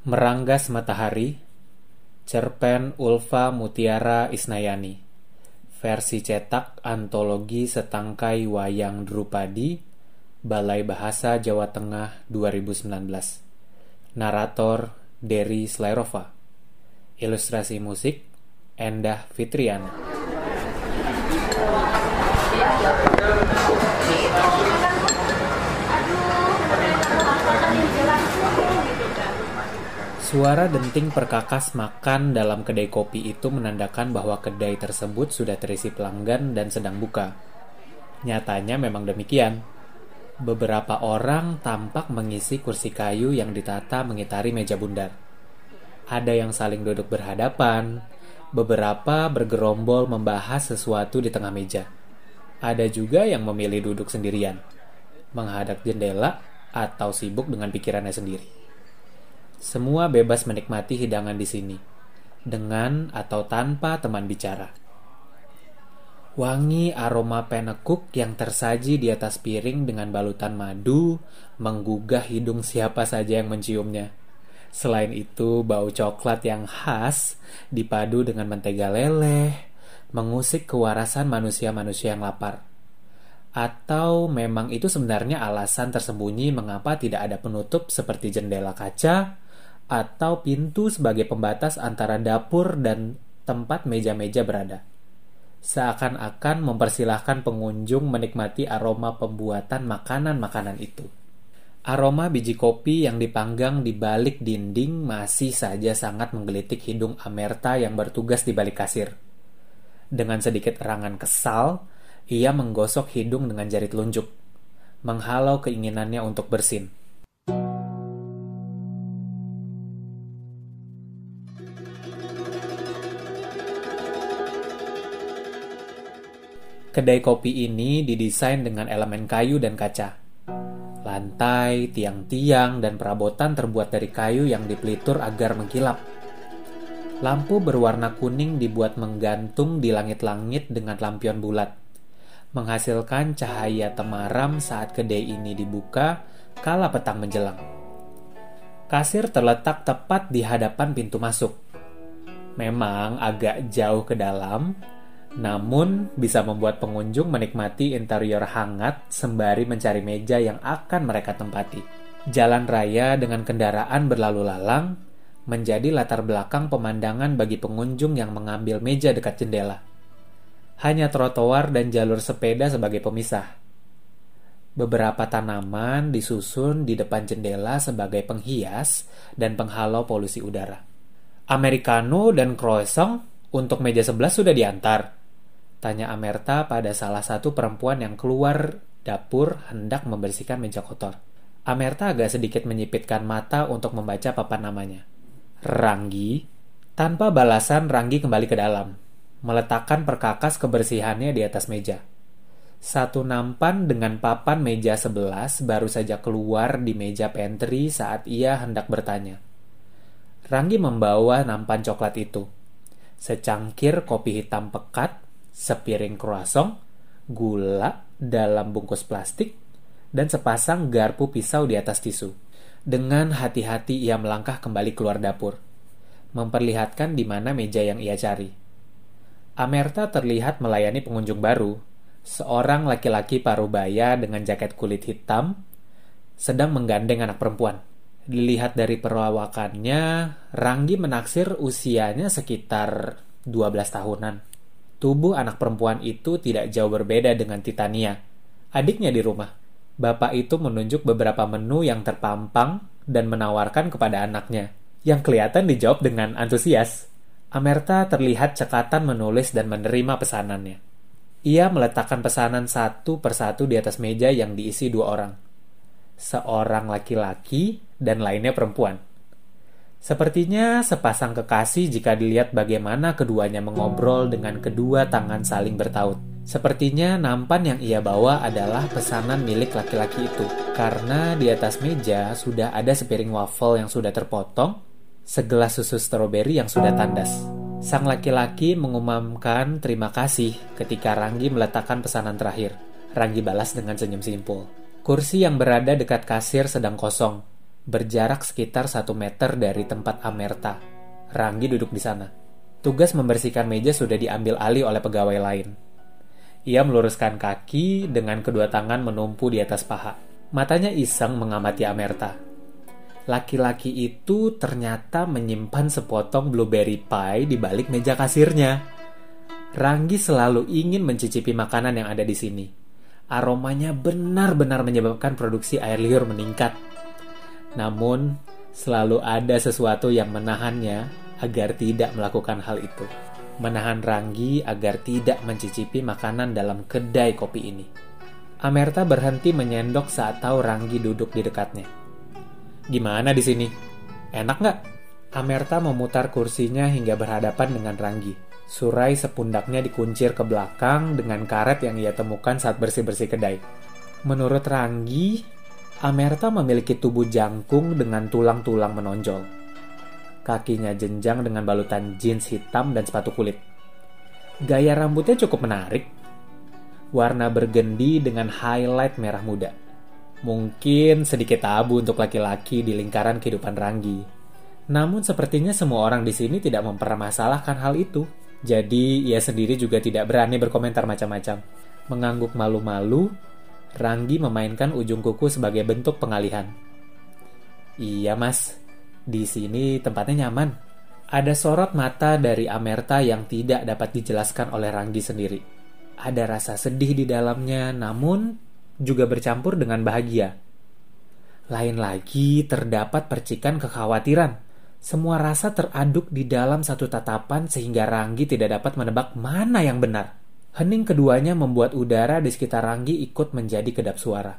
Meranggas Matahari Cerpen Ulfa Mutiara Isnayani. Versi cetak Antologi Setangkai Wayang Drupadi Balai Bahasa Jawa Tengah 2019 Narator Derry Slerova Ilustrasi musik Endah Fitriana Suara denting perkakas makan dalam kedai kopi itu menandakan bahwa kedai tersebut sudah terisi pelanggan dan sedang buka. Nyatanya memang demikian. Beberapa orang tampak mengisi kursi kayu yang ditata mengitari meja bundar. Ada yang saling duduk berhadapan, beberapa bergerombol membahas sesuatu di tengah meja. Ada juga yang memilih duduk sendirian, menghadap jendela atau sibuk dengan pikirannya sendiri. Semua bebas menikmati hidangan di sini, dengan atau tanpa teman bicara. Wangi aroma penekuk yang tersaji di atas piring dengan balutan madu menggugah hidung siapa saja yang menciumnya. Selain itu, bau coklat yang khas dipadu dengan mentega leleh, mengusik kewarasan manusia-manusia yang lapar. Atau memang itu sebenarnya alasan tersembunyi mengapa tidak ada penutup seperti jendela kaca, atau pintu sebagai pembatas antara dapur dan tempat meja-meja berada. Seakan-akan mempersilahkan pengunjung menikmati aroma pembuatan makanan-makanan itu. Aroma biji kopi yang dipanggang di balik dinding masih saja sangat menggelitik hidung Amerta yang bertugas di balik kasir. Dengan sedikit erangan kesal, ia menggosok hidung dengan jari telunjuk, menghalau keinginannya untuk bersin. Kedai kopi ini didesain dengan elemen kayu dan kaca. Lantai, tiang-tiang, dan perabotan terbuat dari kayu yang dipelitur agar mengkilap. Lampu berwarna kuning dibuat menggantung di langit-langit dengan lampion bulat, menghasilkan cahaya temaram saat kedai ini dibuka kala petang menjelang. Kasir terletak tepat di hadapan pintu masuk. Memang agak jauh ke dalam, namun bisa membuat pengunjung menikmati interior hangat sembari mencari meja yang akan mereka tempati. Jalan raya dengan kendaraan berlalu lalang menjadi latar belakang pemandangan bagi pengunjung yang mengambil meja dekat jendela. Hanya trotoar dan jalur sepeda sebagai pemisah. Beberapa tanaman disusun di depan jendela sebagai penghias dan penghalau polusi udara. Americano dan croissant untuk meja sebelah sudah diantar. Tanya Amerta pada salah satu perempuan yang keluar dapur hendak membersihkan meja kotor. Amerta agak sedikit menyipitkan mata untuk membaca papan namanya. Ranggi. Tanpa balasan, Ranggi kembali ke dalam, meletakkan perkakas kebersihannya di atas meja. Satu nampan dengan papan meja sebelas baru saja keluar di meja pantry saat ia hendak bertanya. Ranggi membawa nampan coklat itu. Secangkir kopi hitam pekat sepiring croissant, gula dalam bungkus plastik, dan sepasang garpu pisau di atas tisu. Dengan hati-hati ia melangkah kembali keluar dapur, memperlihatkan di mana meja yang ia cari. Amerta terlihat melayani pengunjung baru, seorang laki-laki parubaya dengan jaket kulit hitam, sedang menggandeng anak perempuan. Dilihat dari perawakannya, Ranggi menaksir usianya sekitar 12 tahunan. Tubuh anak perempuan itu tidak jauh berbeda dengan Titania, adiknya di rumah. Bapak itu menunjuk beberapa menu yang terpampang dan menawarkan kepada anaknya, yang kelihatan dijawab dengan antusias. Amerta terlihat cekatan menulis dan menerima pesanannya. Ia meletakkan pesanan satu persatu di atas meja yang diisi dua orang. Seorang laki-laki dan lainnya perempuan. Sepertinya sepasang kekasih jika dilihat bagaimana keduanya mengobrol dengan kedua tangan saling bertaut. Sepertinya nampan yang ia bawa adalah pesanan milik laki-laki itu. Karena di atas meja sudah ada sepiring waffle yang sudah terpotong, segelas susu stroberi yang sudah tandas. Sang laki-laki mengumumkan terima kasih ketika Ranggi meletakkan pesanan terakhir. Ranggi balas dengan senyum simpul. Kursi yang berada dekat kasir sedang kosong, berjarak sekitar satu meter dari tempat Amerta. Ranggi duduk di sana. Tugas membersihkan meja sudah diambil alih oleh pegawai lain. Ia meluruskan kaki dengan kedua tangan menumpu di atas paha. Matanya iseng mengamati Amerta. Laki-laki itu ternyata menyimpan sepotong blueberry pie di balik meja kasirnya. Ranggi selalu ingin mencicipi makanan yang ada di sini. Aromanya benar-benar menyebabkan produksi air liur meningkat. Namun, selalu ada sesuatu yang menahannya agar tidak melakukan hal itu. Menahan Ranggi agar tidak mencicipi makanan dalam kedai kopi ini. Amerta berhenti menyendok saat tahu Ranggi duduk di dekatnya. Gimana di sini? Enak nggak? Amerta memutar kursinya hingga berhadapan dengan Ranggi. Surai sepundaknya dikuncir ke belakang dengan karet yang ia temukan saat bersih-bersih kedai. Menurut Ranggi, Amerta memiliki tubuh jangkung dengan tulang-tulang menonjol. Kakinya jenjang dengan balutan jeans hitam dan sepatu kulit. Gaya rambutnya cukup menarik. Warna bergendi dengan highlight merah muda. Mungkin sedikit tabu untuk laki-laki di lingkaran kehidupan Ranggi. Namun sepertinya semua orang di sini tidak mempermasalahkan hal itu. Jadi ia sendiri juga tidak berani berkomentar macam-macam. Mengangguk malu-malu, Ranggi memainkan ujung kuku sebagai bentuk pengalihan. Iya mas, di sini tempatnya nyaman. Ada sorot mata dari Amerta yang tidak dapat dijelaskan oleh Ranggi sendiri. Ada rasa sedih di dalamnya, namun juga bercampur dengan bahagia. Lain lagi terdapat percikan kekhawatiran. Semua rasa teraduk di dalam satu tatapan sehingga Ranggi tidak dapat menebak mana yang benar. Hening keduanya membuat udara di sekitar Ranggi ikut menjadi kedap suara.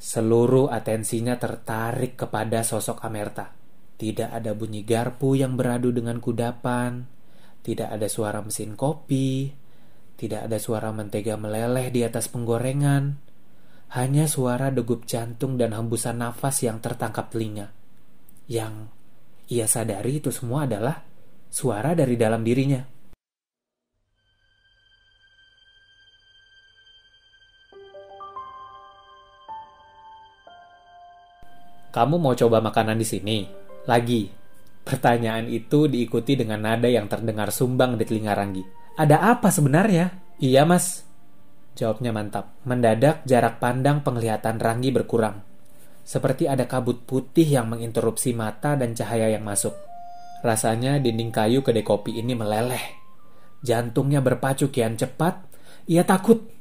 Seluruh atensinya tertarik kepada sosok Amerta. Tidak ada bunyi garpu yang beradu dengan kudapan, tidak ada suara mesin kopi, tidak ada suara mentega meleleh di atas penggorengan, hanya suara degup jantung dan hembusan nafas yang tertangkap telinga. Yang ia sadari itu semua adalah suara dari dalam dirinya. Kamu mau coba makanan di sini? Lagi. Pertanyaan itu diikuti dengan nada yang terdengar sumbang di telinga Ranggi. Ada apa sebenarnya? Iya, Mas. Jawabnya mantap. Mendadak jarak pandang penglihatan Ranggi berkurang. Seperti ada kabut putih yang menginterupsi mata dan cahaya yang masuk. Rasanya dinding kayu kedai kopi ini meleleh. Jantungnya berpacu kian cepat. Ia takut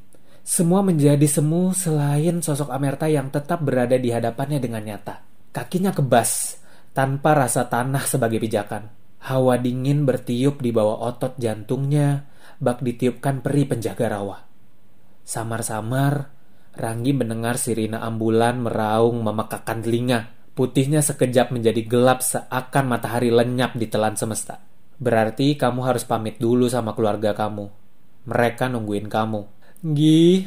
semua menjadi semu selain sosok Amerta yang tetap berada di hadapannya dengan nyata. Kakinya kebas, tanpa rasa tanah sebagai pijakan. Hawa dingin bertiup di bawah otot jantungnya, bak ditiupkan peri penjaga rawa. Samar-samar, Ranggi mendengar sirine ambulan meraung memekakan telinga. Putihnya sekejap menjadi gelap seakan matahari lenyap di telan semesta. Berarti kamu harus pamit dulu sama keluarga kamu. Mereka nungguin kamu. Gi,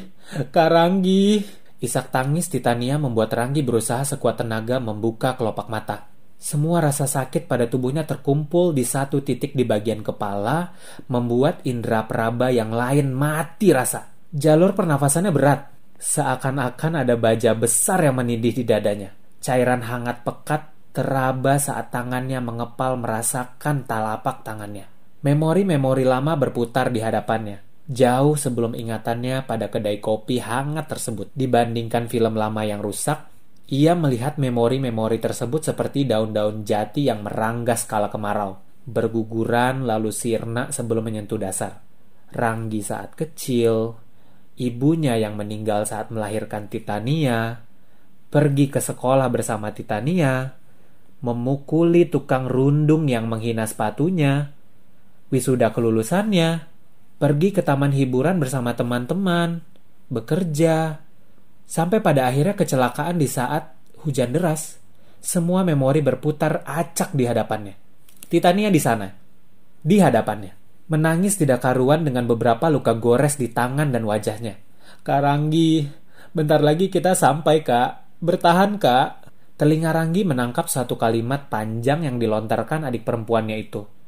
Karanggi. Isak tangis Titania membuat Ranggi berusaha sekuat tenaga membuka kelopak mata. Semua rasa sakit pada tubuhnya terkumpul di satu titik di bagian kepala, membuat indera peraba yang lain mati rasa. Jalur pernafasannya berat, seakan-akan ada baja besar yang menindih di dadanya. Cairan hangat pekat teraba saat tangannya mengepal merasakan talapak tangannya. Memori-memori lama berputar di hadapannya jauh sebelum ingatannya pada kedai kopi hangat tersebut. Dibandingkan film lama yang rusak, ia melihat memori-memori tersebut seperti daun-daun jati yang meranggas kala kemarau, berguguran lalu sirna sebelum menyentuh dasar. Ranggi saat kecil, ibunya yang meninggal saat melahirkan Titania, pergi ke sekolah bersama Titania, memukuli tukang rundung yang menghina sepatunya, wisuda kelulusannya, pergi ke taman hiburan bersama teman-teman, bekerja, sampai pada akhirnya kecelakaan di saat hujan deras. Semua memori berputar acak di hadapannya. Titania di sana, di hadapannya, menangis tidak karuan dengan beberapa luka gores di tangan dan wajahnya. Karanggi, bentar lagi kita sampai kak, bertahan kak. Telinga Ranggi menangkap satu kalimat panjang yang dilontarkan adik perempuannya itu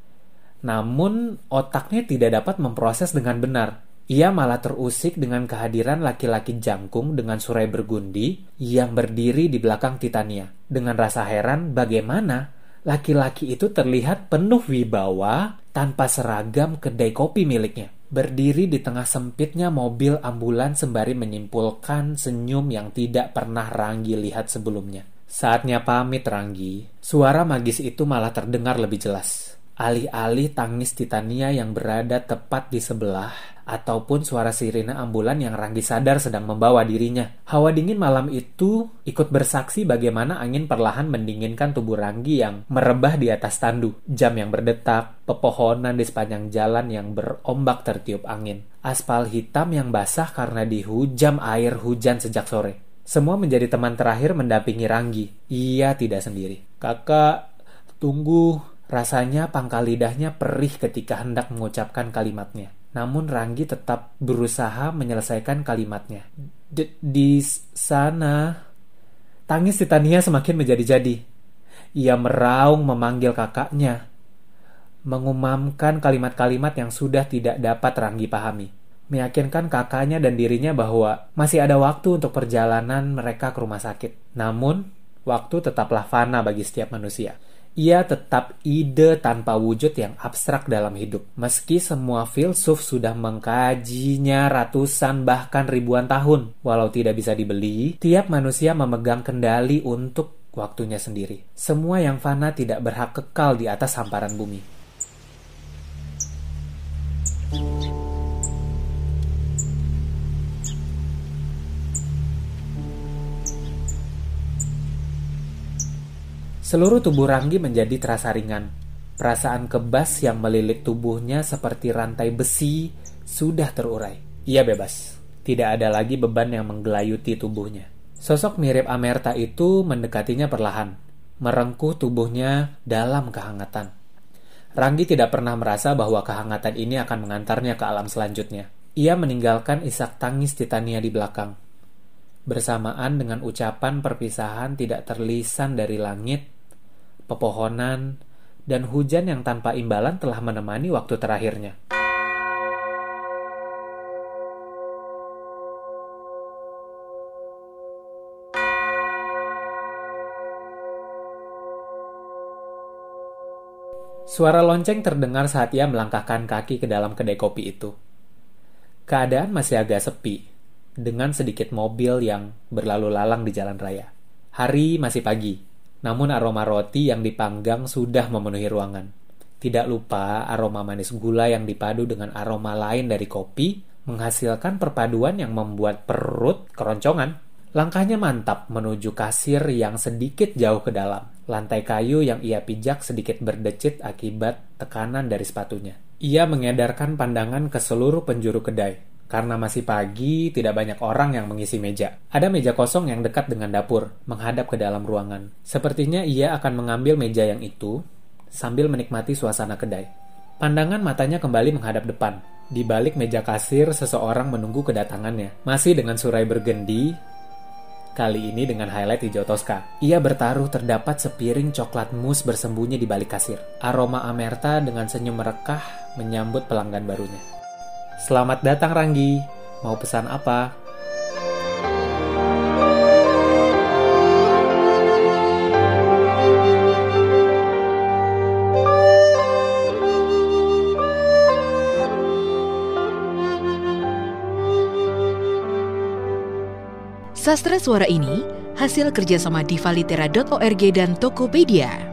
namun otaknya tidak dapat memproses dengan benar. Ia malah terusik dengan kehadiran laki-laki jangkung dengan surai bergundi yang berdiri di belakang Titania. Dengan rasa heran bagaimana laki-laki itu terlihat penuh wibawa tanpa seragam kedai kopi miliknya. Berdiri di tengah sempitnya mobil ambulan sembari menyimpulkan senyum yang tidak pernah Ranggi lihat sebelumnya. Saatnya pamit Ranggi, suara magis itu malah terdengar lebih jelas. Alih-alih tangis Titania yang berada tepat di sebelah, ataupun suara sirine ambulan yang Ranggi sadar sedang membawa dirinya. Hawa dingin malam itu ikut bersaksi bagaimana angin perlahan mendinginkan tubuh Ranggi yang merebah di atas tandu. Jam yang berdetak, pepohonan di sepanjang jalan yang berombak tertiup angin. Aspal hitam yang basah karena dihujam air hujan sejak sore. Semua menjadi teman terakhir mendampingi Ranggi. Ia tidak sendiri. Kakak, tunggu. Rasanya pangkal lidahnya perih ketika hendak mengucapkan kalimatnya. Namun Ranggi tetap berusaha menyelesaikan kalimatnya. D di sana, tangis Titania semakin menjadi-jadi. Ia meraung memanggil kakaknya, mengumamkan kalimat-kalimat yang sudah tidak dapat Ranggi pahami. Meyakinkan kakaknya dan dirinya bahwa masih ada waktu untuk perjalanan mereka ke rumah sakit. Namun, waktu tetaplah fana bagi setiap manusia ia tetap ide tanpa wujud yang abstrak dalam hidup. Meski semua filsuf sudah mengkajinya ratusan bahkan ribuan tahun, walau tidak bisa dibeli, tiap manusia memegang kendali untuk waktunya sendiri. Semua yang fana tidak berhak kekal di atas hamparan bumi. Seluruh tubuh Ranggi menjadi terasa ringan. Perasaan kebas yang melilit tubuhnya seperti rantai besi sudah terurai. Ia bebas. Tidak ada lagi beban yang menggelayuti tubuhnya. Sosok mirip Amerta itu mendekatinya perlahan, merengkuh tubuhnya dalam kehangatan. Ranggi tidak pernah merasa bahwa kehangatan ini akan mengantarnya ke alam selanjutnya. Ia meninggalkan isak tangis Titania di belakang. Bersamaan dengan ucapan perpisahan tidak terlisan dari langit, pepohonan, dan hujan yang tanpa imbalan telah menemani waktu terakhirnya. Suara lonceng terdengar saat ia melangkahkan kaki ke dalam kedai kopi itu. Keadaan masih agak sepi, dengan sedikit mobil yang berlalu lalang di jalan raya. Hari masih pagi, namun aroma roti yang dipanggang sudah memenuhi ruangan. Tidak lupa aroma manis gula yang dipadu dengan aroma lain dari kopi menghasilkan perpaduan yang membuat perut keroncongan. Langkahnya mantap menuju kasir yang sedikit jauh ke dalam. Lantai kayu yang ia pijak sedikit berdecit akibat tekanan dari sepatunya. Ia mengedarkan pandangan ke seluruh penjuru kedai. Karena masih pagi, tidak banyak orang yang mengisi meja. Ada meja kosong yang dekat dengan dapur, menghadap ke dalam ruangan. Sepertinya ia akan mengambil meja yang itu sambil menikmati suasana kedai. Pandangan matanya kembali menghadap depan. Di balik meja kasir, seseorang menunggu kedatangannya. Masih dengan surai bergendi, kali ini dengan highlight hijau toska. Ia bertaruh terdapat sepiring coklat mus bersembunyi di balik kasir. Aroma amerta dengan senyum merekah menyambut pelanggan barunya. Selamat datang Ranggi. Mau pesan apa? Sastra suara ini hasil kerjasama divalitera.org dan Tokopedia.